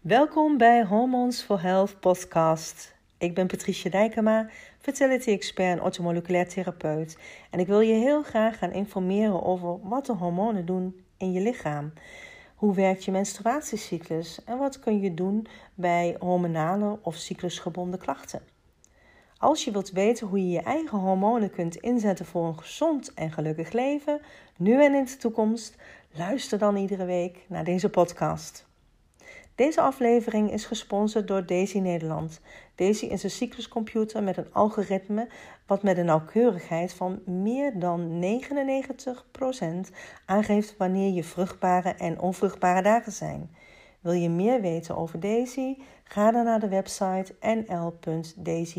Welkom bij Hormones for Health podcast. Ik ben Patricia Dijkema, fertility expert en orthomoleculair therapeut. En ik wil je heel graag gaan informeren over wat de hormonen doen in je lichaam. Hoe werkt je menstruatiecyclus en wat kun je doen bij hormonale of cyclusgebonden klachten? Als je wilt weten hoe je je eigen hormonen kunt inzetten voor een gezond en gelukkig leven, nu en in de toekomst, luister dan iedere week naar deze podcast. Deze aflevering is gesponsord door Daisy Nederland. Daisy is een cycluscomputer met een algoritme wat met een nauwkeurigheid van meer dan 99% aangeeft wanneer je vruchtbare en onvruchtbare dagen zijn. Wil je meer weten over Daisy? Ga dan naar de website nl.daisy.me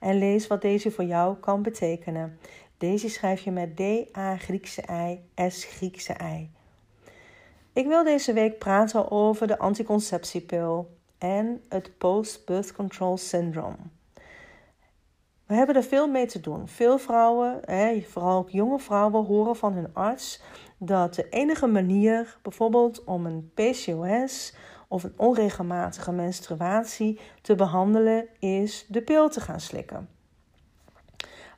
en lees wat Daisy voor jou kan betekenen. Daisy schrijf je met D-A Griekse I S Griekse I. Ik wil deze week praten over de anticonceptiepil en het post-birth control syndrome. We hebben er veel mee te doen. Veel vrouwen, vooral ook jonge vrouwen, horen van hun arts dat de enige manier, bijvoorbeeld om een PCOS of een onregelmatige menstruatie te behandelen, is de pil te gaan slikken.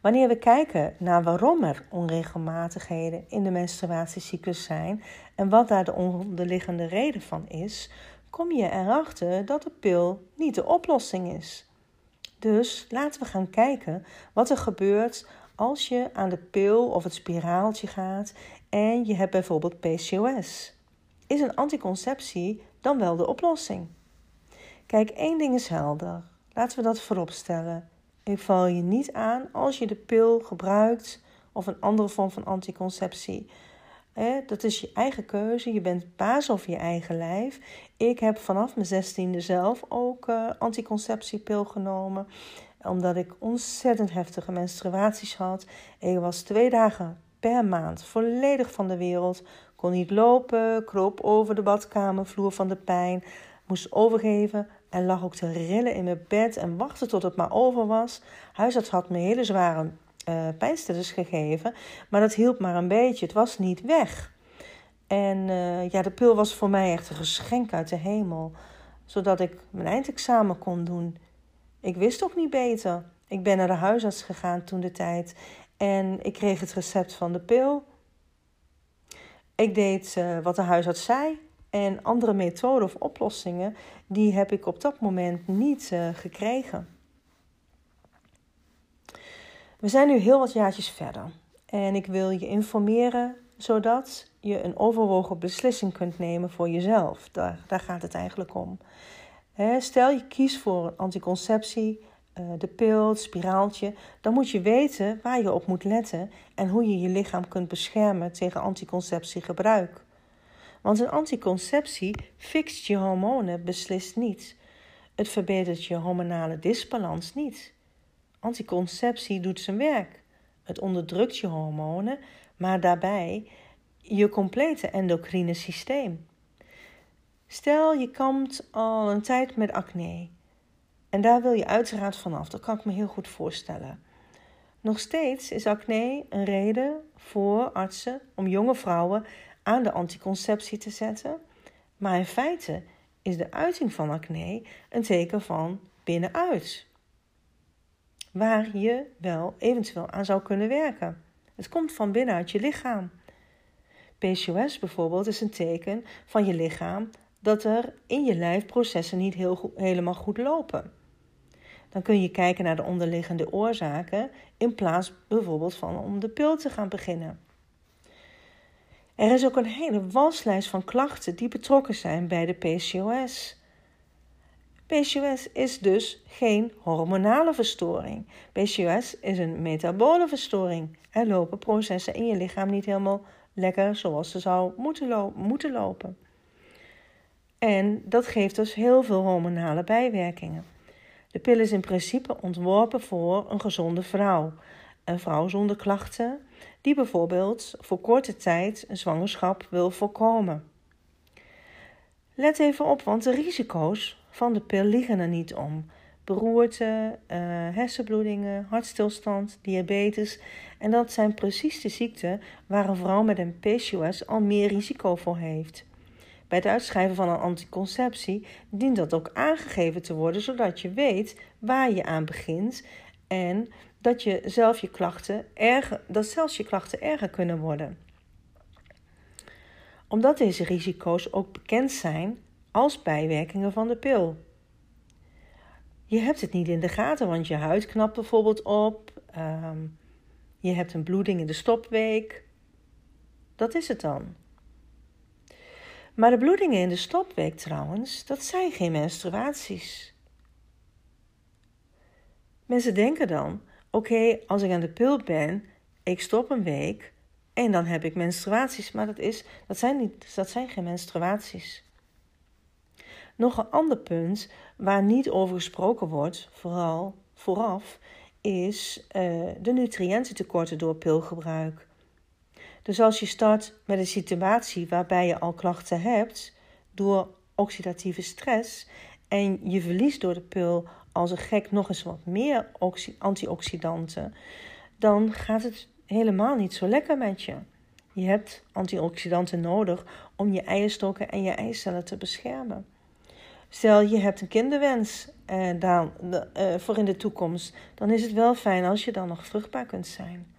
Wanneer we kijken naar waarom er onregelmatigheden in de menstruatiecyclus zijn en wat daar de onderliggende reden van is, kom je erachter dat de pil niet de oplossing is. Dus laten we gaan kijken wat er gebeurt als je aan de pil of het spiraaltje gaat en je hebt bijvoorbeeld PCOS. Is een anticonceptie dan wel de oplossing? Kijk, één ding is helder. Laten we dat vooropstellen. Ik val je niet aan als je de pil gebruikt of een andere vorm van anticonceptie. dat is je eigen keuze. Je bent baas over je eigen lijf. Ik heb vanaf mijn zestiende zelf ook uh, anticonceptiepil genomen. Omdat ik ontzettend heftige menstruaties had. Ik was twee dagen per maand volledig van de wereld. Kon niet lopen, kroop over de badkamervloer van de pijn. Moest overgeven en lag ook te rillen in mijn bed en wachtte tot het maar over was. Huisarts had me hele zware uh, pijnstillers gegeven, maar dat hielp maar een beetje. Het was niet weg. En uh, ja, de pil was voor mij echt een geschenk uit de hemel, zodat ik mijn eindexamen kon doen. Ik wist ook niet beter. Ik ben naar de huisarts gegaan toen de tijd en ik kreeg het recept van de pil. Ik deed uh, wat de huisarts zei en andere methoden of oplossingen, die heb ik op dat moment niet uh, gekregen. We zijn nu heel wat jaartjes verder. En ik wil je informeren zodat je een overwogen beslissing kunt nemen voor jezelf. Daar, daar gaat het eigenlijk om. stel je kiest voor een anticonceptie, de pil, spiraaltje, dan moet je weten waar je op moet letten en hoe je je lichaam kunt beschermen tegen anticonceptiegebruik. Want een anticonceptie fixt je hormonen beslist niet. Het verbetert je hormonale disbalans niet. Anticonceptie doet zijn werk. Het onderdrukt je hormonen, maar daarbij je complete endocrine systeem. Stel je kampt al een tijd met acne. En daar wil je uiteraard vanaf. Dat kan ik me heel goed voorstellen. Nog steeds is acne een reden voor artsen om jonge vrouwen aan de anticonceptie te zetten. Maar in feite is de uiting van acne een teken van binnenuit. Waar je wel eventueel aan zou kunnen werken. Het komt van binnenuit je lichaam. PCOS bijvoorbeeld is een teken van je lichaam dat er in je lijf processen niet heel helemaal goed lopen. Dan kun je kijken naar de onderliggende oorzaken in plaats bijvoorbeeld van om de pil te gaan beginnen. Er is ook een hele waslijst van klachten die betrokken zijn bij de PCOS. PCOS is dus geen hormonale verstoring. PCOS is een metabole verstoring. Er lopen processen in je lichaam niet helemaal lekker zoals ze zou moeten, moeten lopen. En dat geeft dus heel veel hormonale bijwerkingen. De pil is in principe ontworpen voor een gezonde vrouw. Een vrouw zonder klachten, die bijvoorbeeld voor korte tijd een zwangerschap wil voorkomen. Let even op, want de risico's van de pil liggen er niet om. beroerte, uh, hersenbloedingen, hartstilstand, diabetes. En dat zijn precies de ziekten waar een vrouw met een PCOS al meer risico voor heeft. Bij het uitschrijven van een anticonceptie dient dat ook aangegeven te worden, zodat je weet waar je aan begint en dat, je zelf je klachten erger, dat zelfs je klachten erger kunnen worden. Omdat deze risico's ook bekend zijn als bijwerkingen van de pil. Je hebt het niet in de gaten, want je huid knapt bijvoorbeeld op. Ehm, je hebt een bloeding in de stopweek. Dat is het dan. Maar de bloedingen in de stopweek trouwens, dat zijn geen menstruaties. Mensen denken dan: oké, als ik aan de pil ben, ik stop een week en dan heb ik menstruaties. Maar dat, is, dat, zijn, niet, dat zijn geen menstruaties. Nog een ander punt waar niet over gesproken wordt, vooral vooraf, is uh, de nutriëntentekorten door pilgebruik. Dus als je start met een situatie waarbij je al klachten hebt door oxidatieve stress en je verliest door de pil als een gek nog eens wat meer antioxidanten, dan gaat het helemaal niet zo lekker met je. Je hebt antioxidanten nodig om je eierstokken en je eicellen te beschermen. Stel je hebt een kinderwens eh, dan, uh, voor in de toekomst, dan is het wel fijn als je dan nog vruchtbaar kunt zijn.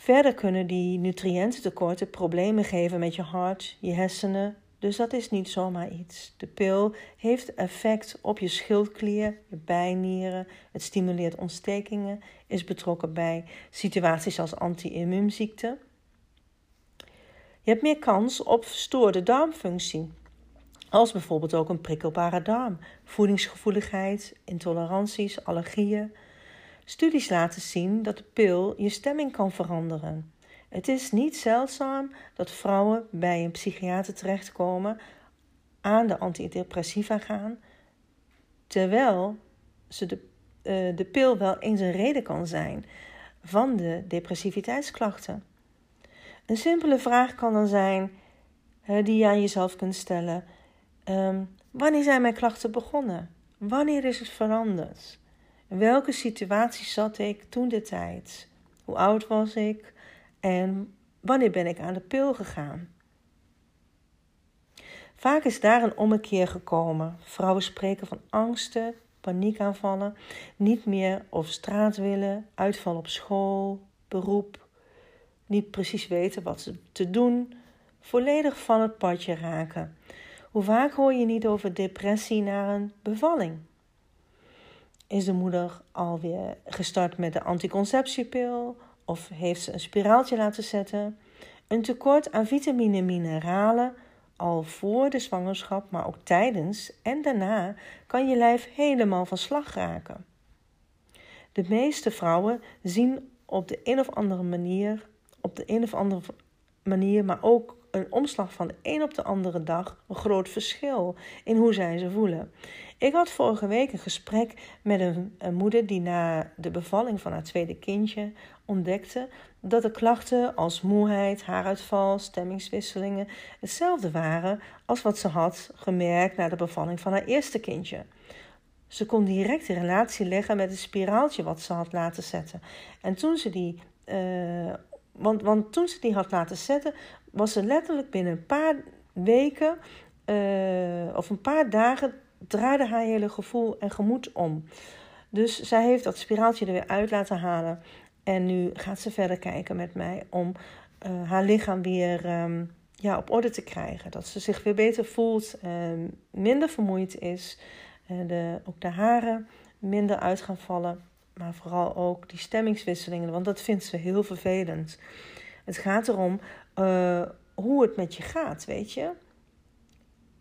Verder kunnen die nutriëntentekorten problemen geven met je hart, je hersenen, dus dat is niet zomaar iets. De pil heeft effect op je schildklier, je bijnieren, het stimuleert ontstekingen, is betrokken bij situaties als anti-immuunziekten. Je hebt meer kans op verstoorde darmfunctie, als bijvoorbeeld ook een prikkelbare darm, voedingsgevoeligheid, intoleranties, allergieën. Studies laten zien dat de pil je stemming kan veranderen. Het is niet zeldzaam dat vrouwen bij een psychiater terechtkomen, aan de antidepressiva gaan, terwijl ze de, uh, de pil wel eens een reden kan zijn van de depressiviteitsklachten. Een simpele vraag kan dan zijn, die je aan jezelf kunt stellen: um, Wanneer zijn mijn klachten begonnen? Wanneer is het veranderd? In welke situatie zat ik toen de tijd? Hoe oud was ik? En wanneer ben ik aan de pil gegaan? Vaak is daar een ommekeer gekomen. Vrouwen spreken van angsten, paniekaanvallen, niet meer over straat willen, uitval op school, beroep, niet precies weten wat ze te doen, volledig van het padje raken. Hoe vaak hoor je niet over depressie na een bevalling? Is de moeder alweer gestart met de anticonceptiepil of heeft ze een spiraaltje laten zetten? Een tekort aan vitamine en mineralen al voor de zwangerschap, maar ook tijdens en daarna kan je lijf helemaal van slag raken. De meeste vrouwen zien op de een of andere manier, op de een of andere manier, maar ook een omslag van de een op de andere dag een groot verschil in hoe zij ze voelen. Ik had vorige week een gesprek met een, moeder die na de bevalling van haar tweede kindje ontdekte dat de klachten als moeheid, haaruitval, stemmingswisselingen hetzelfde waren als wat ze had gemerkt na de bevalling van haar eerste kindje. Ze kon direct de relatie leggen met het spiraaltje wat ze had laten zetten. En toen ze die uh, want, want toen ze die had laten zetten, was ze letterlijk binnen een paar weken uh, of een paar dagen draaide haar hele gevoel en gemoed om. Dus zij heeft dat spiraaltje er weer uit laten halen. En nu gaat ze verder kijken met mij om uh, haar lichaam weer um, ja, op orde te krijgen. Dat ze zich weer beter voelt, uh, minder vermoeid is. Uh, de, ook de haren minder uit gaan vallen. Maar vooral ook die stemmingswisselingen, want dat vindt ze heel vervelend. Het gaat erom uh, hoe het met je gaat, weet je.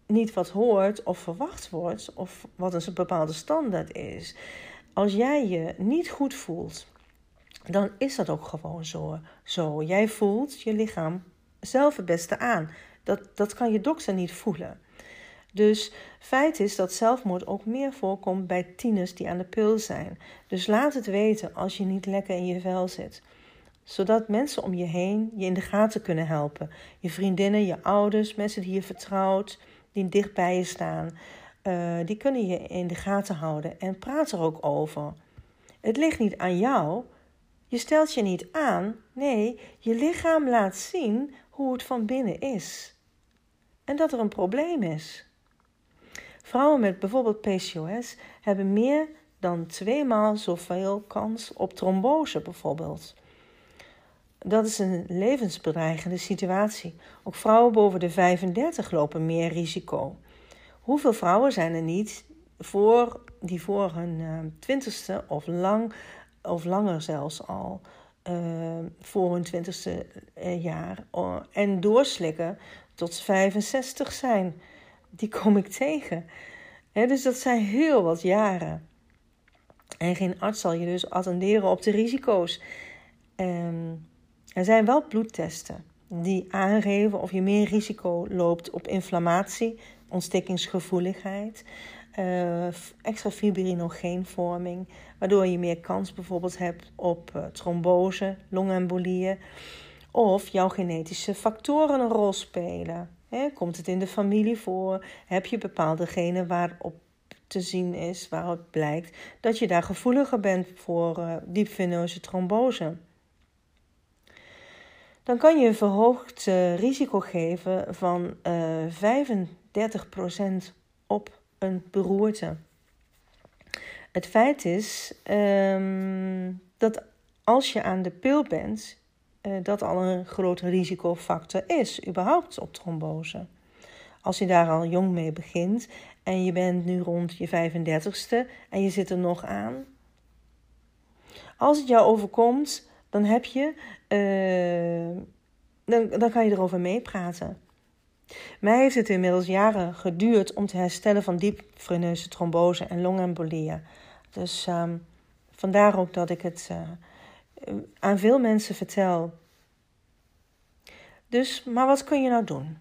Niet wat hoort of verwacht wordt of wat een bepaalde standaard is. Als jij je niet goed voelt, dan is dat ook gewoon zo. zo. Jij voelt je lichaam zelf het beste aan. Dat, dat kan je dokter niet voelen. Dus feit is dat zelfmoord ook meer voorkomt bij tieners die aan de pil zijn. Dus laat het weten als je niet lekker in je vel zit. Zodat mensen om je heen je in de gaten kunnen helpen. Je vriendinnen, je ouders, mensen die je vertrouwt, die dicht bij je staan. uh, die kunnen je in de gaten houden en praat er ook over. Het ligt niet aan jou. Je stelt je niet aan. Nee, je lichaam laat zien hoe het van binnen is. En dat er een probleem is. Vrouwen met bijvoorbeeld PCOS hebben meer dan tweemaal zoveel kans op trombose bijvoorbeeld. Dat is een levensbedreigende situatie. Ook vrouwen boven de 35 lopen meer risico. Hoeveel vrouwen zijn er niet voor, die voor hun uh, twintigste of, lang, of langer zelfs al uh, voor hun twintigste uh, jaar en doorslikken tot 65 zijn? Die kom ik tegen. Dus dat zijn heel wat jaren. En geen arts zal je dus attenderen op de risico's. Um, er zijn wel bloedtesten die aangeven of je meer risico loopt op inflammatie, ontstekingsgevoeligheid, uh, extra fibrinogeenvorming, waardoor je meer kans bijvoorbeeld hebt op uh, trombose, longembolieën, of jouw genetische factoren een rol spelen. Komt het in de familie voor? Heb je bepaalde genen waarop te zien is, waarop blijkt dat je daar gevoeliger bent voor uh, diepveneuze trombose? dan kan je een verhoogd uh, risico geven van uh, eh, 35% op een beroerte. Het feit is um, dat als je aan de pil bent, dat al een grote risicofactor is, überhaupt op trombose. Als je daar al jong mee begint en je bent nu rond je 35ste en je zit er nog aan. Als het jou overkomt, dan heb je, uh, dan, dan kan je erover meepraten. Mij heeft het inmiddels jaren geduurd om te herstellen van diepveneuze trombose en longembolieën. Dus um, vandaar ook dat ik het uh, aan veel mensen vertel. Dus, maar wat kun je nou doen?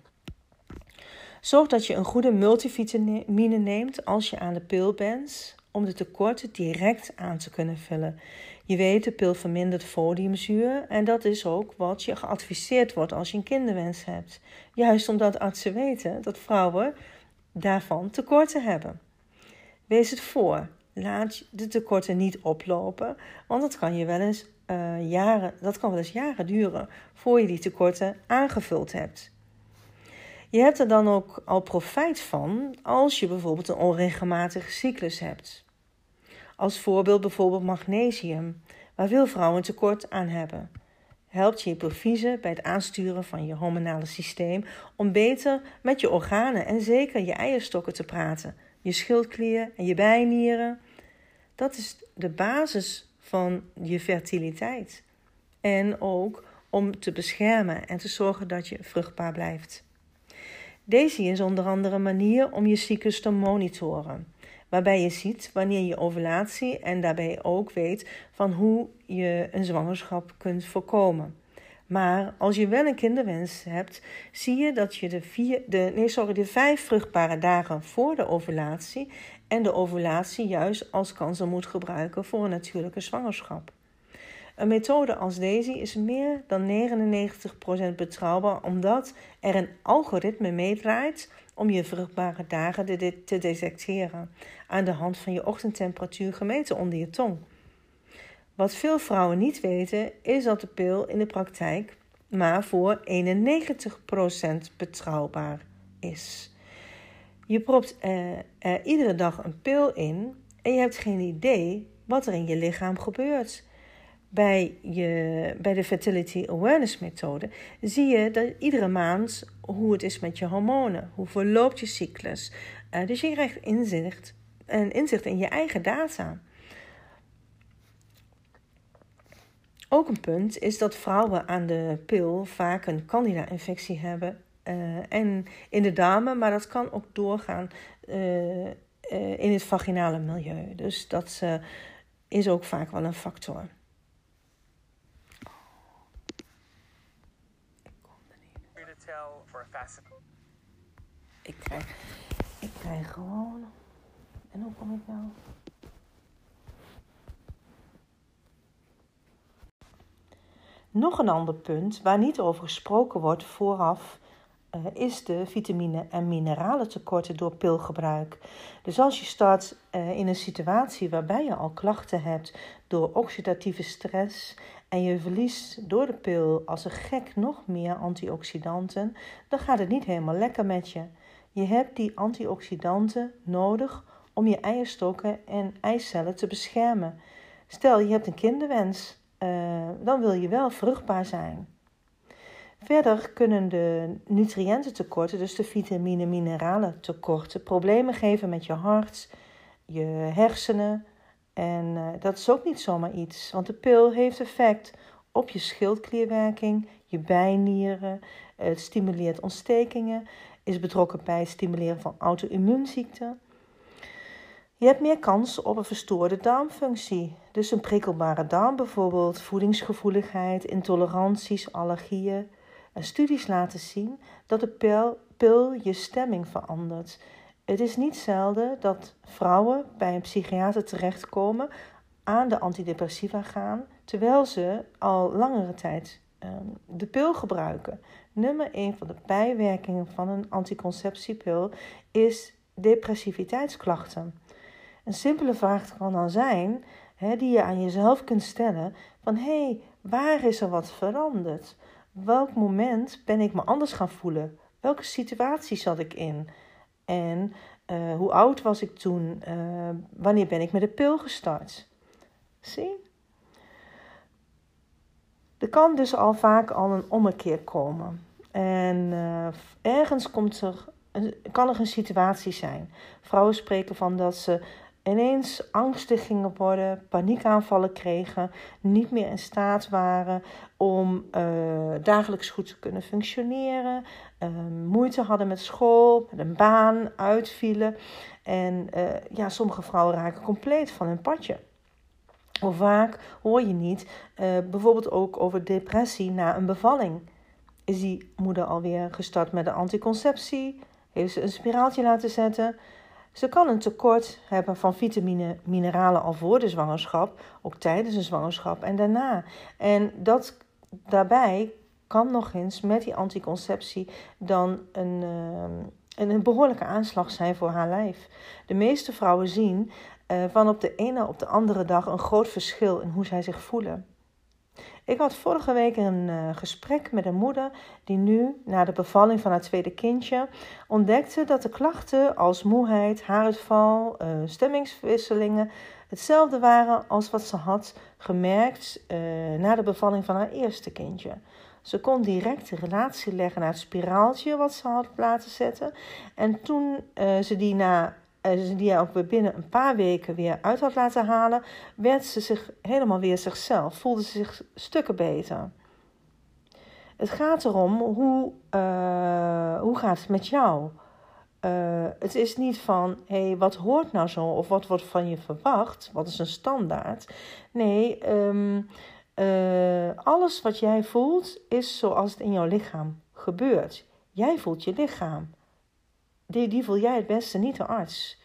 Zorg dat je een goede multivitamine neemt als je aan de pil bent, om de tekorten direct aan te kunnen vullen. Je weet, de pil vermindert foliumzuur en dat is ook wat je geadviseerd wordt als je een kinderwens hebt. Juist omdat artsen weten dat vrouwen daarvan tekorten hebben. Wees het voor. Laat de tekorten niet oplopen, want dat kan je wel eens uh, jaren, dat kan wel eens jaren duren voor je die tekorten aangevuld hebt. Je hebt er dan ook al profijt van als je bijvoorbeeld een onregelmatige cyclus hebt. Als voorbeeld bijvoorbeeld magnesium, waar veel vrouwen tekort aan hebben. Helpt je hypofyse bij het aansturen van je hormonale systeem om beter met je organen en zeker je eierstokken te praten, je schildklier en je bijnieren. Dat is de basis van je fertiliteit. En ook om te beschermen en te zorgen dat je vruchtbaar blijft. Deze is onder andere een manier om je cyclus te monitoren waarbij je ziet wanneer je ovulatie en daarbij ook weet van hoe je een zwangerschap kunt voorkomen. Maar als je wel een kinderwens hebt, zie je dat je de, vier, de, nee, sorry, de vijf vruchtbare dagen voor de ovulatie en de ovulatie juist als kansen moet gebruiken voor een natuurlijke zwangerschap. Een methode als deze is meer dan 99% betrouwbaar omdat er een algoritme meedraait om je vruchtbare dagen te detecteren aan de hand van je ochtendtemperatuur gemeten onder je tong. Wat veel vrouwen niet weten is dat de pil in de praktijk maar voor 91% betrouwbaar is. Je propt er iedere dag een pil in en je hebt geen idee wat er in je lichaam gebeurt bij, je, bij de Fertility Awareness methode zie je dat iedere maand hoe het is met je hormonen, hoe verloopt je cyclus. Uh, dus je krijgt inzicht, en inzicht in je eigen data. Ook een punt is dat vrouwen aan de pil vaak een candida-infectie hebben. Uh, en in de dame, maar dat kan ook doorgaan uh, in het vaginale milieu. Dus dat is ook vaak wel een factor. Ik krijg, ik krijg gewoon. En hoe kom ik nou? Nog een ander punt waar niet over gesproken wordt vooraf uh, is de vitamine- en mineralentekorten door pilgebruik. Dus als je start uh, in een situatie waarbij je al klachten hebt door oxidatieve stress en je verliest door de pil als een gek nog meer antioxidanten, dan gaat het niet helemaal lekker met je. Je hebt die antioxidanten nodig om je eierstokken en eicellen te beschermen. Stel je hebt een kinderwens, uh, dan wil je wel vruchtbaar zijn. Verder kunnen de nutriëntentekorten, dus de vitamine mineralen tekorten, problemen geven met je hart, je hersenen. En uh, dat is ook niet zomaar iets, want de pil heeft effect op je schildklierwerking, je bijnieren, het stimuleert ontstekingen, is betrokken bij het stimuleren van auto-immuunziekten. Je hebt meer kans op een verstoorde darmfunctie. Dus een prikkelbare darm bijvoorbeeld, voedingsgevoeligheid, intoleranties, allergieën. Studies laten zien dat de pil, je stemming verandert. Het is niet zelden dat vrouwen bij een psychiater terechtkomen, aan de antidepressiva gaan, terwijl ze al langere tijd um, de pil gebruiken. Nummer 1 van de bijwerkingen van een anticonceptiepil is depressiviteitsklachten. Een simpele vraag kan dan zijn, hè, die je aan jezelf kunt stellen, van hé, hey, waar is er wat veranderd? Welk moment ben ik me anders gaan voelen? Welke situatie zat ik in? En uh, hoe oud was ik toen? Uh, wanneer ben ik met de pil gestart? Zie? Er kan dus al vaak al een ommekeer komen. En uh, ergens komt er, kan er een situatie zijn. Vrouwen spreken van dat ze ineens angstig gingen worden, paniekaanvallen kregen, niet meer in staat waren om uh, dagelijks goed te kunnen functioneren, uh, moeite hadden met school, met een baan, uitvielen. En uh, ja, sommige vrouwen raken compleet van hun padje. Of vaak hoor je niet, bijvoorbeeld ook over depressie na een bevalling. Is die moeder alweer gestart met de anticonceptie? Heeft ze een spiraaltje laten zetten? Ze kan een tekort hebben van vitamine, mineralen al voor de zwangerschap, ook tijdens een zwangerschap en daarna. En dat daarbij kan nog eens met die anticonceptie dan een, uh, een behoorlijke aanslag zijn voor haar lijf. De meeste vrouwen zien uh, van op de ene op de andere dag een groot verschil in hoe zij zich voelen. Ik had vorige week een uh, gesprek met een moeder die nu, na de bevalling van haar tweede kindje, ontdekte dat de klachten als moeheid, haaruitval, uh, stemmingswisselingen hetzelfde waren als wat ze had gemerkt uh, na de bevalling van haar eerste kindje. Ze kon direct de relatie leggen naar het spiraaltje wat ze had laten zetten. En toen ze die na die hij ook binnen een paar weken weer uit had laten halen, werd ze zich helemaal weer zichzelf, voelde ze zich stukken beter. Het gaat erom hoe, uh, hoe gaat het met jou? Uh, het is niet van, hé, hey, wat hoort nou zo of wat wordt van je verwacht? Wat is een standaard? Nee, uh, alles wat jij voelt is zoals het in jouw lichaam gebeurt. Jij voelt je lichaam. Die, die voel jij het beste, niet de arts.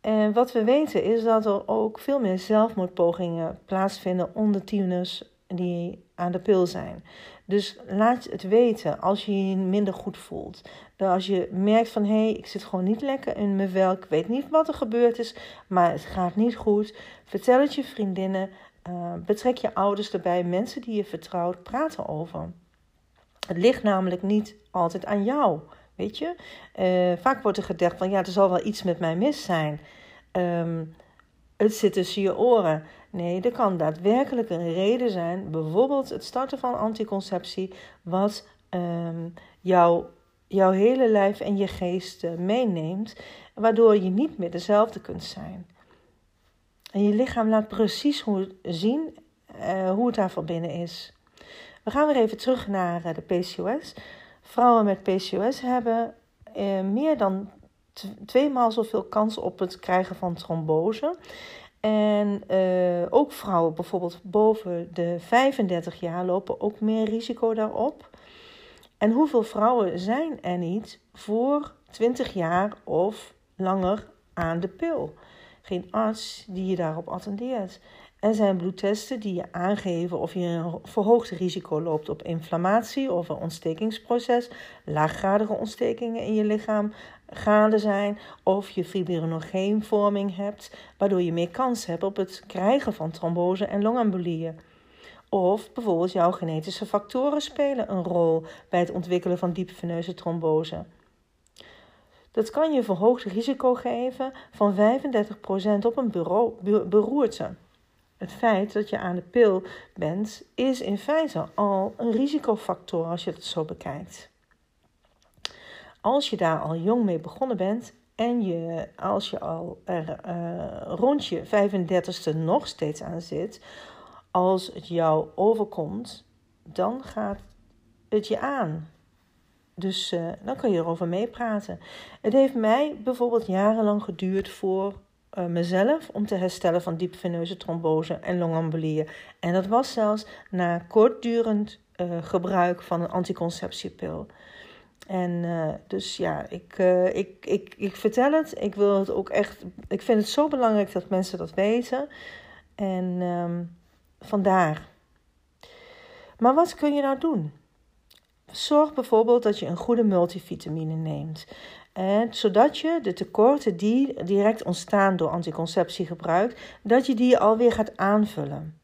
En wat we weten is dat er ook veel meer zelfmoordpogingen plaatsvinden onder tieners die aan de pil zijn. Dus laat het weten als je je minder goed voelt. Als je merkt van hé, hey, ik zit gewoon niet lekker in mijn vel. Ik weet niet wat er gebeurd is, maar het gaat niet goed. Vertel het je vriendinnen. Uh, betrek je ouders erbij, mensen die je vertrouwt, praten over. Het ligt namelijk niet altijd aan jou. Weet je, uh, vaak wordt er gedacht van ja, er zal wel iets met mij mis zijn. Um, het zit tussen je oren. Nee, er kan daadwerkelijk een reden zijn, bijvoorbeeld het starten van anticonceptie, wat um, jou, jouw hele lijf en je geest uh, meeneemt, waardoor je niet meer dezelfde kunt zijn. En je lichaam laat precies hoe, zien uh, hoe het daar van binnen is. We gaan weer even terug naar de PCOS. Vrouwen met PCOS hebben eh, meer dan tweemaal zoveel kans op het krijgen van trombose. En uh, ook vrouwen bijvoorbeeld boven de 35 jaar lopen ook meer risico daarop. En hoeveel vrouwen zijn er niet voor 20 jaar of langer aan de pil? geen arts die je daarop attendeert. Er zijn bloedtesten die je aangeven of je een verhoogd risico loopt op inflammatie of een ontstekingsproces, laaggradige ontstekingen in je lichaam gaande zijn, of je fibrinogeenvorming hebt, waardoor je meer kans hebt op het krijgen van trombose en longembolieën. Of bijvoorbeeld jouw genetische factoren spelen een rol bij het ontwikkelen van diepveneuze trombose. Dat kan je verhoogd risico geven van 35% op een beroerte. Het feit dat je aan de pil bent, is in feite al een risicofactor als je het zo bekijkt. Als je daar al jong mee begonnen bent en je, als je al uh, rond je 35ste nog steeds aan zit, als het jou overkomt, dan gaat het je aan. Dus uh, dan kun je erover meepraten. Het heeft mij bijvoorbeeld jarenlang geduurd voor uh, mezelf om te herstellen van diepveneuze trombose en longembolieën. En dat was zelfs na kortdurend uh, gebruik van een anticonceptiepil. En uh, dus ja, ik, ik, ik, ik vertel het. Ik wil het ook echt. Ik vind het zo belangrijk dat mensen dat weten. En um, vandaar. Maar wat kun je nou doen? Zorg bijvoorbeeld dat je een goede multivitamine neemt. En zodat je de tekorten die direct ontstaan door anticonceptiegebruik, dat je die alweer gaat aanvullen.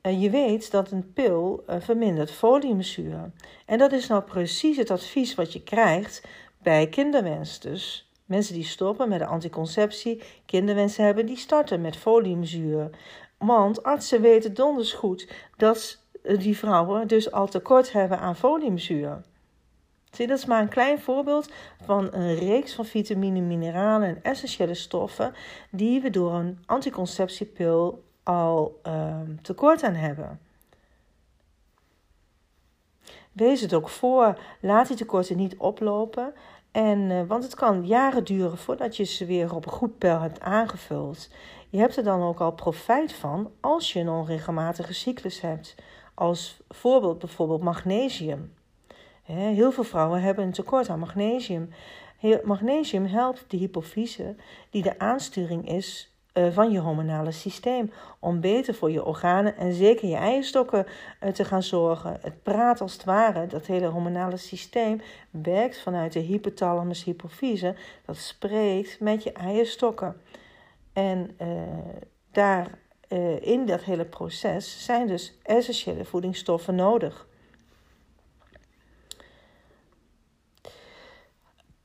En je weet dat een pil uh, vermindert foliumzuur. En dat is nou precies het advies wat je krijgt bij kinderwens. Dus mensen die stoppen met de anticonceptie, kinderwens hebben, die starten met foliumzuur. Want artsen weten donders goed dat die vrouwen dus al tekort hebben aan foliumzuur. Dat is maar een klein voorbeeld van een reeks van vitamine, mineralen en essentiële stoffen die we door een anticonceptiepil al uh, tekort aan hebben. Wees het ook voor, laat die tekorten niet oplopen. En, uh, want het kan jaren duren voordat je ze weer op een goed pijl hebt aangevuld. Je hebt er dan ook al profijt van als je een onregelmatige cyclus hebt. Als voorbeeld bijvoorbeeld magnesium. Heel veel vrouwen hebben een tekort aan magnesium. Magnesium helpt de hypofyse, die de aansturing is eh, van je hormonale systeem, om beter voor je organen en zeker je eierstokken eh, te gaan zorgen. Het praat als het ware, dat hele hormonale systeem werkt vanuit de hypothalamus hypofyse, dat spreekt met je eierstokken. En uh, daar in dat hele proces zijn dus essentiële voedingsstoffen nodig.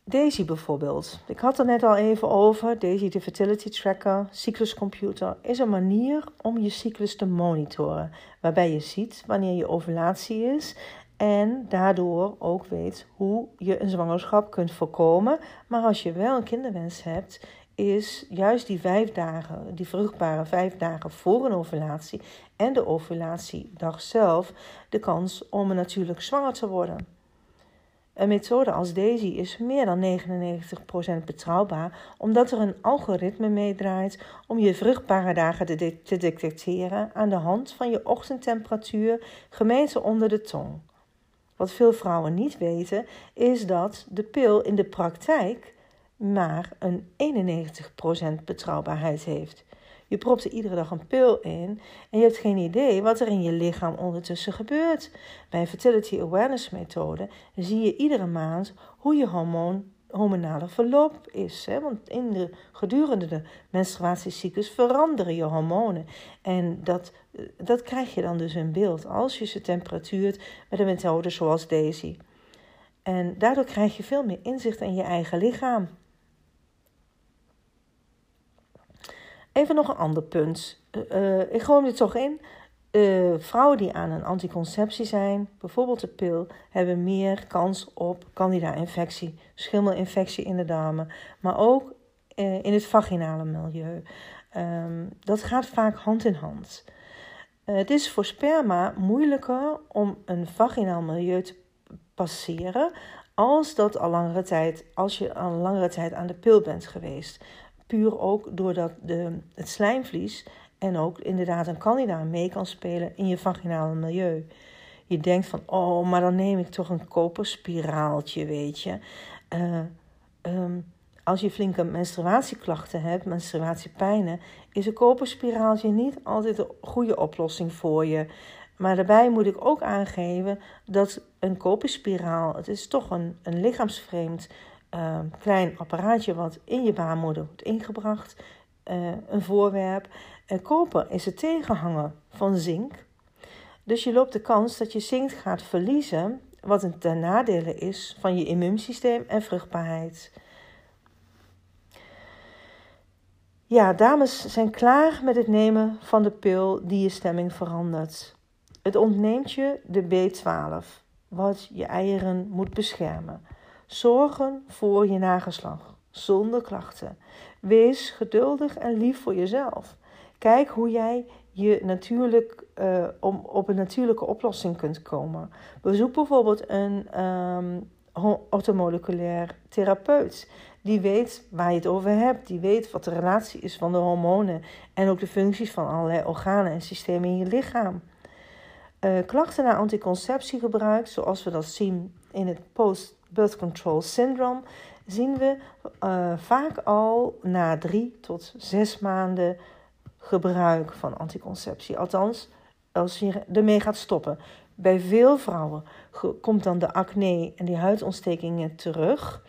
Daisy bijvoorbeeld. Ik had er net al even over. Daisy, de fertility tracker, cycluscomputer, is een manier om je cyclus te monitoren. Waarbij je ziet wanneer je ovulatie is en daardoor ook weet hoe je een zwangerschap kunt voorkomen. Maar als je wel een kinderwens hebt, is juist die vijf dagen, die vruchtbare vijf dagen voor een ovulatie en de ovulatiedag zelf, de kans om natuurlijk zwanger te worden. Een methode als deze is meer dan 99% betrouwbaar, omdat er een algoritme meedraait om je vruchtbare dagen te, detecteren aan de hand van je ochtendtemperatuur gemeten onder de tong. Wat veel vrouwen niet weten, is dat de pil in de praktijk maar een 91% betrouwbaarheid heeft. Je propt er iedere dag een pil in en je hebt geen idee wat er in je lichaam ondertussen gebeurt. Bij fertility awareness methode zie je iedere maand hoe je hormonale verloop is. Hè? Want in de, gedurende de menstruatiecyclus veranderen je hormonen. En dat, dat krijg je dan dus in beeld als je ze temperatuurt met een methode zoals deze. En daardoor krijg je veel meer inzicht in je eigen lichaam. Even nog een ander punt. Uh, ik gooi er toch in. Uh, vrouwen die aan een anticonceptie zijn, bijvoorbeeld de pil, hebben meer kans op candida-infectie, schimmelinfectie in de darmen, maar ook in het vaginale milieu. Um, dat gaat vaak hand in hand. het is voor sperma moeilijker om een vaginaal milieu te passeren als dat al langere tijd, als je al langere tijd aan de pil bent geweest. Puur ook doordat de, het slijmvlies en ook inderdaad een candida mee kan spelen in je vaginale milieu. Je denkt van, oh, maar dan neem ik toch een koperspiraaltje, weet je. Uh, um, Als je flinke menstruatieklachten hebt, menstruatiepijnen, is een koperspiraaltje niet altijd de goede oplossing voor je. Maar daarbij moet ik ook aangeven dat een koperspiraal, het is toch een, een lichaamsvreemd uh, klein apparaatje wat in je baarmoeder wordt ingebracht, uh, een voorwerp. Uh, koper is het tegenhanger van zink. Dus je loopt de kans dat je zink gaat verliezen, wat een ten nadele is van je immuunsysteem en vruchtbaarheid. Ja, dames zijn klaar met het nemen van de pil die je stemming verandert. Het ontneemt je de B12, wat je eieren moet beschermen. Zorgen voor je nageslag, zonder klachten. Wees geduldig en lief voor jezelf. Kijk hoe jij je natuurlijk, uh, om, op een natuurlijke oplossing kunt komen. Bezoek bijvoorbeeld een um, therapeut. Die weet waar je het over hebt. Die weet wat de relatie is van de hormonen. En ook de functies van allerlei organen en systemen in je lichaam. Uh, klachten na anticonceptiegebruik, zoals we dat zien in het post-birth control syndrome, zien we uh, vaak al na drie tot zes maanden gebruik van anticonceptie. Althans, als je ermee gaat stoppen. Bij veel vrouwen komt dan de acne en die huidontstekingen terug.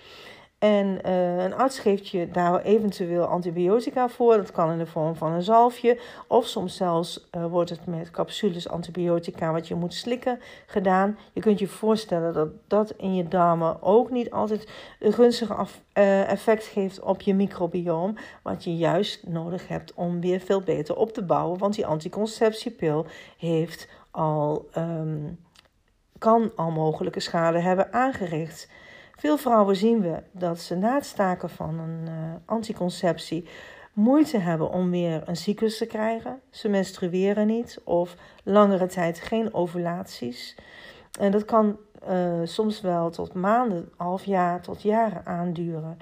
En uh, een arts geeft je daar eventueel antibiotica voor. Dat kan in de vorm van een zalfje. Of soms zelfs uh, wordt het met capsules antibiotica wat je moet slikken gedaan. Je kunt je voorstellen dat dat in je darmen ook niet altijd een gunstig uh, effect geeft op je microbioom. Wat je juist nodig hebt om weer veel beter op te bouwen. Want die anticonceptiepil heeft al, um, kan al mogelijke schade hebben aangericht. Veel vrouwen zien we dat ze na het staken van een uh, anticonceptie moeite hebben om weer een cyclus te krijgen. Ze menstrueren niet of langere tijd geen ovulaties. En dat kan uh, soms wel tot maanden, half jaar tot jaren aanduren.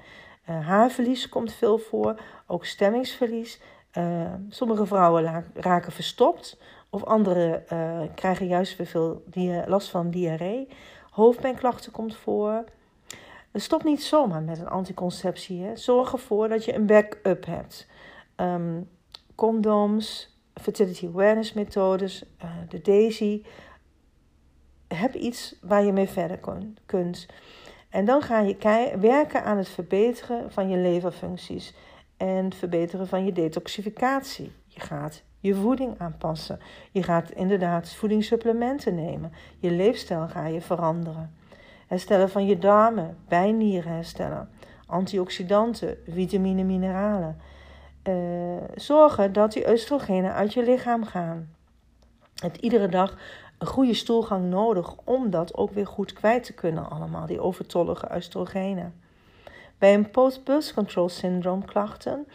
Uh, haarverlies komt veel voor, ook stemmingsverlies. sommige vrouwen raken verstopt of andere krijgen juist weer veel last van diarree. Hoofdpijnklachten komt voor. Stop niet zomaar met een anticonceptie. Hè. Zorg ervoor dat je een backup hebt. Um, condooms, fertility awareness methodes, uh, de DAISY. Heb iets waar je mee verder kunt. En dan ga je werken aan het verbeteren van je leverfuncties en het verbeteren van je detoxificatie. Je gaat je voeding aanpassen. Je gaat inderdaad voedingssupplementen nemen. Je leefstijl ga je veranderen herstellen van je darmen, bijnieren herstellen, antioxidanten, vitamine, mineralen. Uh, zorgen dat die oestrogenen uit je lichaam gaan. Het iedere dag een goede stoelgang nodig om dat ook weer goed kwijt te kunnen allemaal, die overtollige oestrogenen. Bij een post-birth control syndroom klachten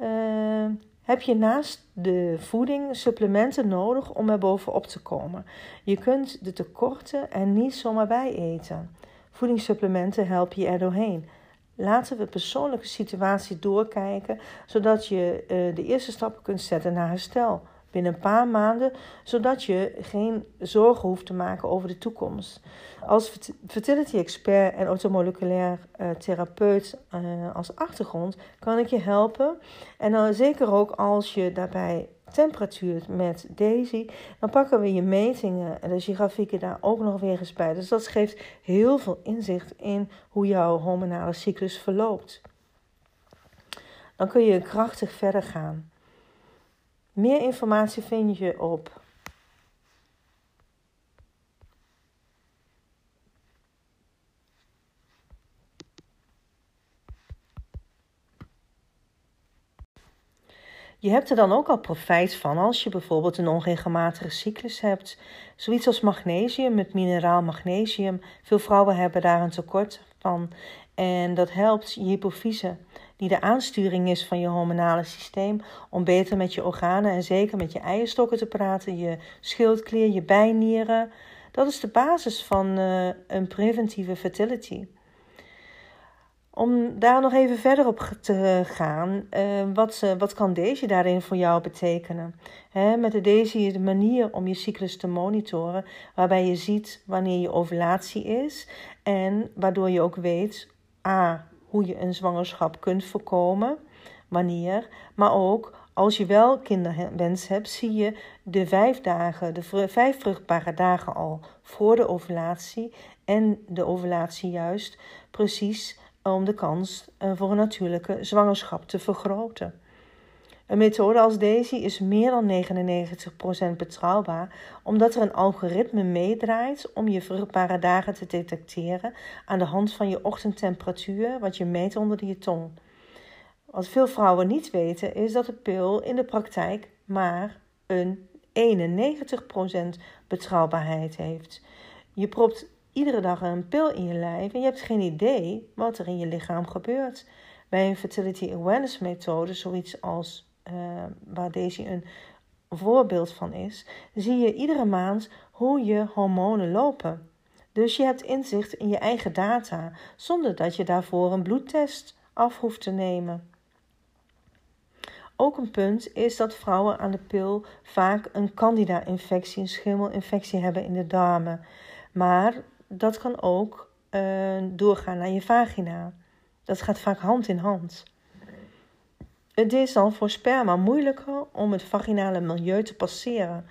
uh, heb je naast de voeding supplementen nodig om er bovenop te komen. Je kunt de tekorten er niet zomaar bij eten. Voedingssupplementen helpen je er doorheen. Laten we de persoonlijke situatie doorkijken, zodat je uh, de eerste stappen kunt zetten naar herstel binnen een paar maanden, zodat je geen zorgen hoeft te maken over de toekomst. Als fertility expert en automoleculair uh, therapeut uh, als achtergrond kan ik je helpen. En dan zeker ook als je daarbij temperatuur met Daisy, dan pakken we je metingen en je grafieken daar ook nog weer eens bij. Dus dat geeft heel veel inzicht in hoe jouw hormonale cyclus verloopt. Dan kun je krachtig verder gaan. Meer informatie vind je op Je hebt er dan ook al profijt van als je bijvoorbeeld een onregelmatige cyclus hebt. Zoiets als magnesium, met mineraal magnesium. Veel vrouwen hebben daar een tekort van. En dat helpt je hypofyse, die de aansturing is van je hormonale systeem, om beter met je organen en zeker met je eierstokken te praten, je schildklier, je bijnieren. Dat is de basis van uh, een preventieve fertility. Om daar nog even verder op te gaan, uh, wat, wat kan deze daarin voor jou betekenen? Met de deze is de manier om je cyclus te monitoren, waarbij je ziet wanneer je ovulatie is en waardoor je ook weet, a, hoe je een zwangerschap kunt voorkomen, wanneer, maar ook als je wel kinderwens hebt, zie je de vijf dagen, de vijf vruchtbare dagen al voor de ovulatie en de ovulatie juist precies om de kans eh, voor een natuurlijke zwangerschap te vergroten. Een methode als deze is meer dan 99% betrouwbaar, omdat er een algoritme meedraait om je vruchtbare dagen te detecteren aan de hand van je ochtendtemperatuur, wat je meet onder je tong. Wat veel vrouwen niet weten, is dat de pil in de praktijk maar een 91% betrouwbaarheid heeft. Je propt iedere dag een pil in je lijf en je hebt geen idee wat er in je lichaam gebeurt. Bij een fertility awareness methode, zoiets als uh, waar deze een voorbeeld van is, zie je iedere maand hoe je hormonen lopen. Dus je hebt inzicht in je eigen data, zonder dat je daarvoor een bloedtest af hoeft te nemen. Ook een punt is dat vrouwen aan de pil vaak een candida-infectie, een schimmelinfectie hebben in de darmen. Maar dat kan ook uh, doorgaan naar je vagina. Dat gaat vaak hand in hand. Het is dan voor sperma moeilijker om het vaginale milieu te passeren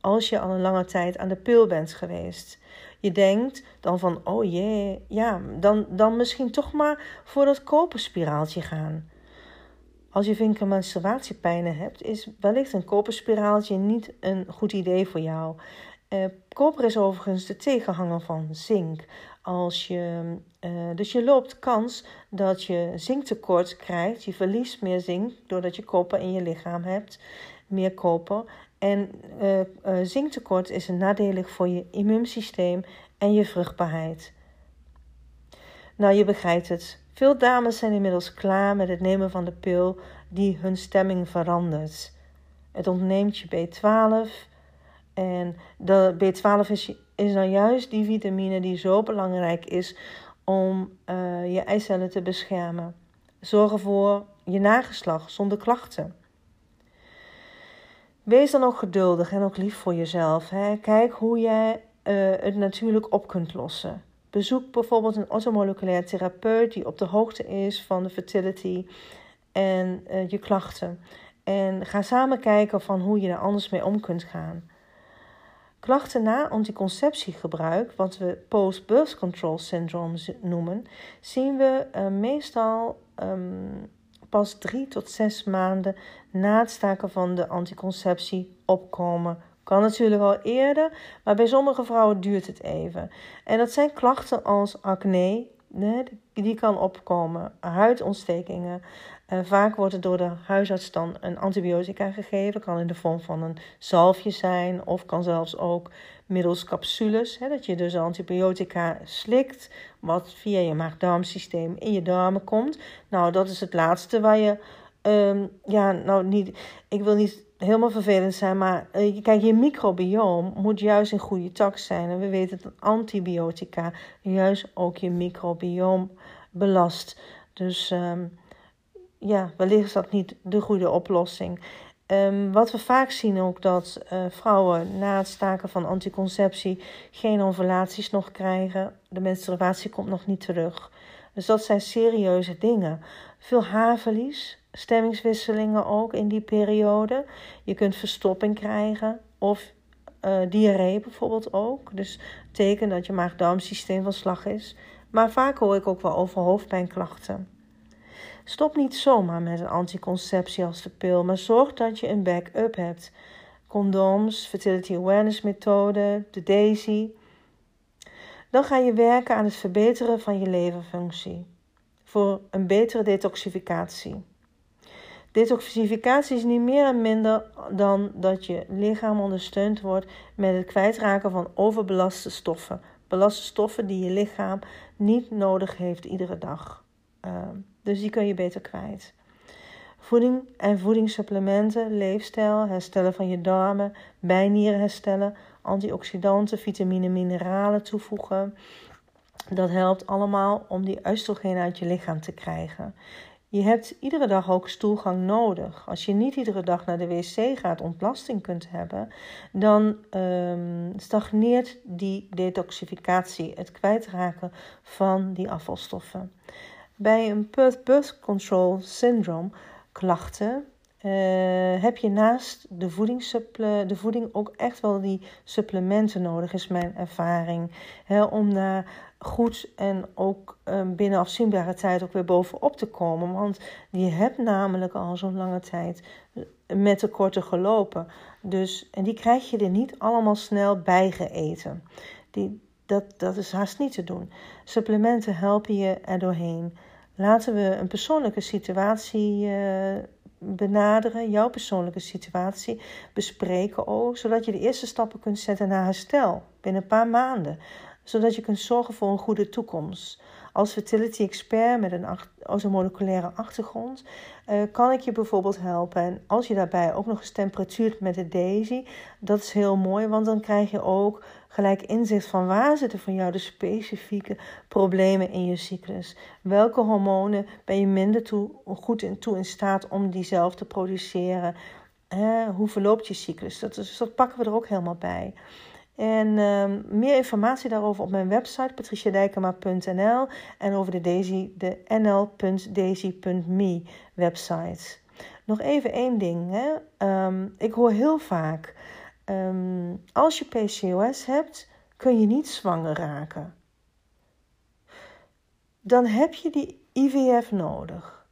als je al een lange tijd aan de pil bent geweest. Je denkt dan van, oh jee, ja, dan, dan misschien toch maar voor dat koperspiraaltje gaan. Als je vinken menstruatiepijnen hebt, is wellicht een koperspiraaltje niet een goed idee voor jou. Uh, koper is overigens de tegenhanger van zink. Als je, uh, dus je loopt kans dat je zinktekort krijgt. Je verliest meer zink doordat je koper in je lichaam hebt. Meer koper. En uh, zinktekort is nadelig voor je immuunsysteem en je vruchtbaarheid. Nou, je begrijpt het. Veel dames zijn inmiddels klaar met het nemen van de pil die hun stemming verandert. Het ontneemt je B12 en de B12 is, is nou juist die vitamine die zo belangrijk is om uh, je eicellen te beschermen. Zorg ervoor je nageslag zonder klachten. Wees dan ook geduldig en ook lief voor jezelf. Hè. Kijk hoe jij uh, het natuurlijk op kunt lossen. Bezoek bijvoorbeeld een ortomoleculair therapeut die op de hoogte is van de fertility en uh, je klachten. En ga samen kijken van hoe je er anders mee om kunt gaan. Klachten na anticonceptiegebruik, wat we post-birth control syndrome noemen, zien we uh, meestal um, pas drie tot zes maanden na het staken van de anticonceptie opkomen kan natuurlijk al eerder, maar bij sommige vrouwen duurt het even. En dat zijn klachten als acne, die kan opkomen, huidontstekingen. Uh, vaak wordt er door de huisarts dan een antibiotica gegeven. Kan in de vorm van een zalfje zijn of kan zelfs ook middels capsules. Hè, dat je dus antibiotica slikt, wat via je maag-darmsysteem in je darmen komt. Nou, dat is het laatste waar je, um, ja, nou niet, ik wil niet helemaal vervelend zijn, maar uh, kijk, je microbioom moet juist in goede tak zijn. En we weten dat antibiotica juist ook je microbioom belast. Dus um, ja, wellicht is dat niet de goede oplossing. Um, wat we vaak zien ook dat uh, vrouwen na het staken van anticonceptie geen ovulaties nog krijgen. De menstruatie komt nog niet terug. Dus dat zijn serieuze dingen. Veel haarverlies, stemmingswisselingen ook in die periode. Je kunt verstopping krijgen of uh, diarree bijvoorbeeld ook. Dus teken dat je maag-darmsysteem van slag is. Maar vaak hoor ik ook wel over hoofdpijnklachten. Stop niet zomaar met een anticonceptie als de pil, maar zorg dat je een backup hebt. Condooms, fertility awareness methode, de DAISY. Dan ga je werken aan het verbeteren van je leverfunctie. Voor een betere detoxificatie. Detoxificatie is niet meer en minder dan dat je lichaam ondersteund wordt met het kwijtraken van overbelaste stoffen. Belaste stoffen die je lichaam niet nodig heeft iedere dag. Uh, dus die kun je beter kwijt. Voeding en voedingssupplementen, leefstijl, herstellen van je darmen, bijnieren herstellen, antioxidanten, vitamine, mineralen toevoegen. Dat helpt allemaal om die oestrogeen uit je lichaam te krijgen. Je hebt iedere dag ook stoelgang nodig. Als je niet iedere dag naar de wc gaat, ontlasting kunt hebben, dan um, stagneert die detoxificatie, het kwijtraken van die afvalstoffen. Bij een birth control syndrome klachten uh, heb je naast de, de voeding ook echt wel die supplementen nodig, is mijn ervaring. om daar goed en ook um, binnen afzienbare tijd ook weer bovenop te komen. Want je hebt namelijk al zo'n lange tijd met de korte gelopen. Dus, en die krijg je er niet allemaal snel bijgeeten. Die, dat, dat is haast niet te doen. Supplementen helpen je er doorheen. Laten we een persoonlijke situatie uh, benaderen, jouw persoonlijke situatie bespreken ook, zodat je de eerste stappen kunt zetten naar herstel binnen een paar maanden, zodat je kunt zorgen voor een goede toekomst. Als fertility expert met een, als een moleculaire achtergrond uh, kan ik je bijvoorbeeld helpen. En als je daarbij ook nog eens temperatuurt met de Daisy, dat is heel mooi, want dan krijg je ook gelijk inzicht van waar zitten voor jou de specifieke problemen in je cyclus. Welke hormonen ben je minder toe, goed in, toe in staat om die zelf te produceren? hoe verloopt je cyclus? Dat, dus dat pakken we er ook helemaal bij. En um, meer informatie daarover op mijn website patriciadijkema.nl en over de Daisy, de nl.daisy.me website. Nog even één ding. Hè? Um, ik hoor heel vaak, um, als je PCOS hebt, kun je niet zwanger raken. Dan heb je die IVF nodig.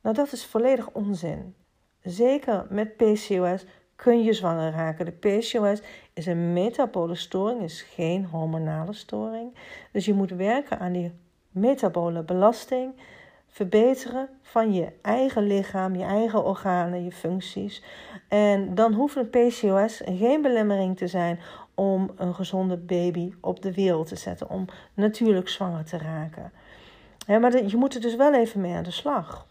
Nou, dat is volledig onzin. Zeker met PCOS kun je zwanger raken. De PCOS is een metabole storing, is geen hormonale storing. Dus je moet werken aan die metabole belasting, verbeteren van je eigen lichaam, je eigen organen, je functies. En dan hoeft een PCOS geen belemmering te zijn om een gezonde baby op de wereld te zetten, om natuurlijk zwanger te raken. maar je moet er dus wel even mee aan de slag.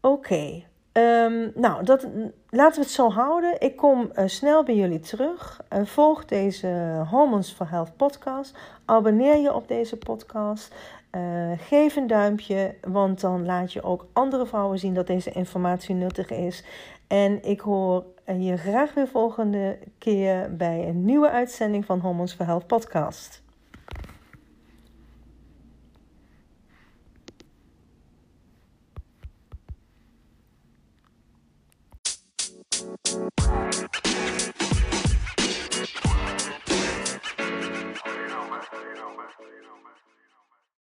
Oké, Ehm, nou, dat, laten we het zo houden. Ik kom uh, snel bij jullie terug. Uh, volg deze Hormones for Health podcast. Abonneer je op deze podcast. Eh, geef een duimpje, want dan laat je ook andere vrouwen zien dat deze informatie nuttig is. En ik hoor eh, je graag weer volgende keer bij een nieuwe uitzending van Hormons for Health podcast.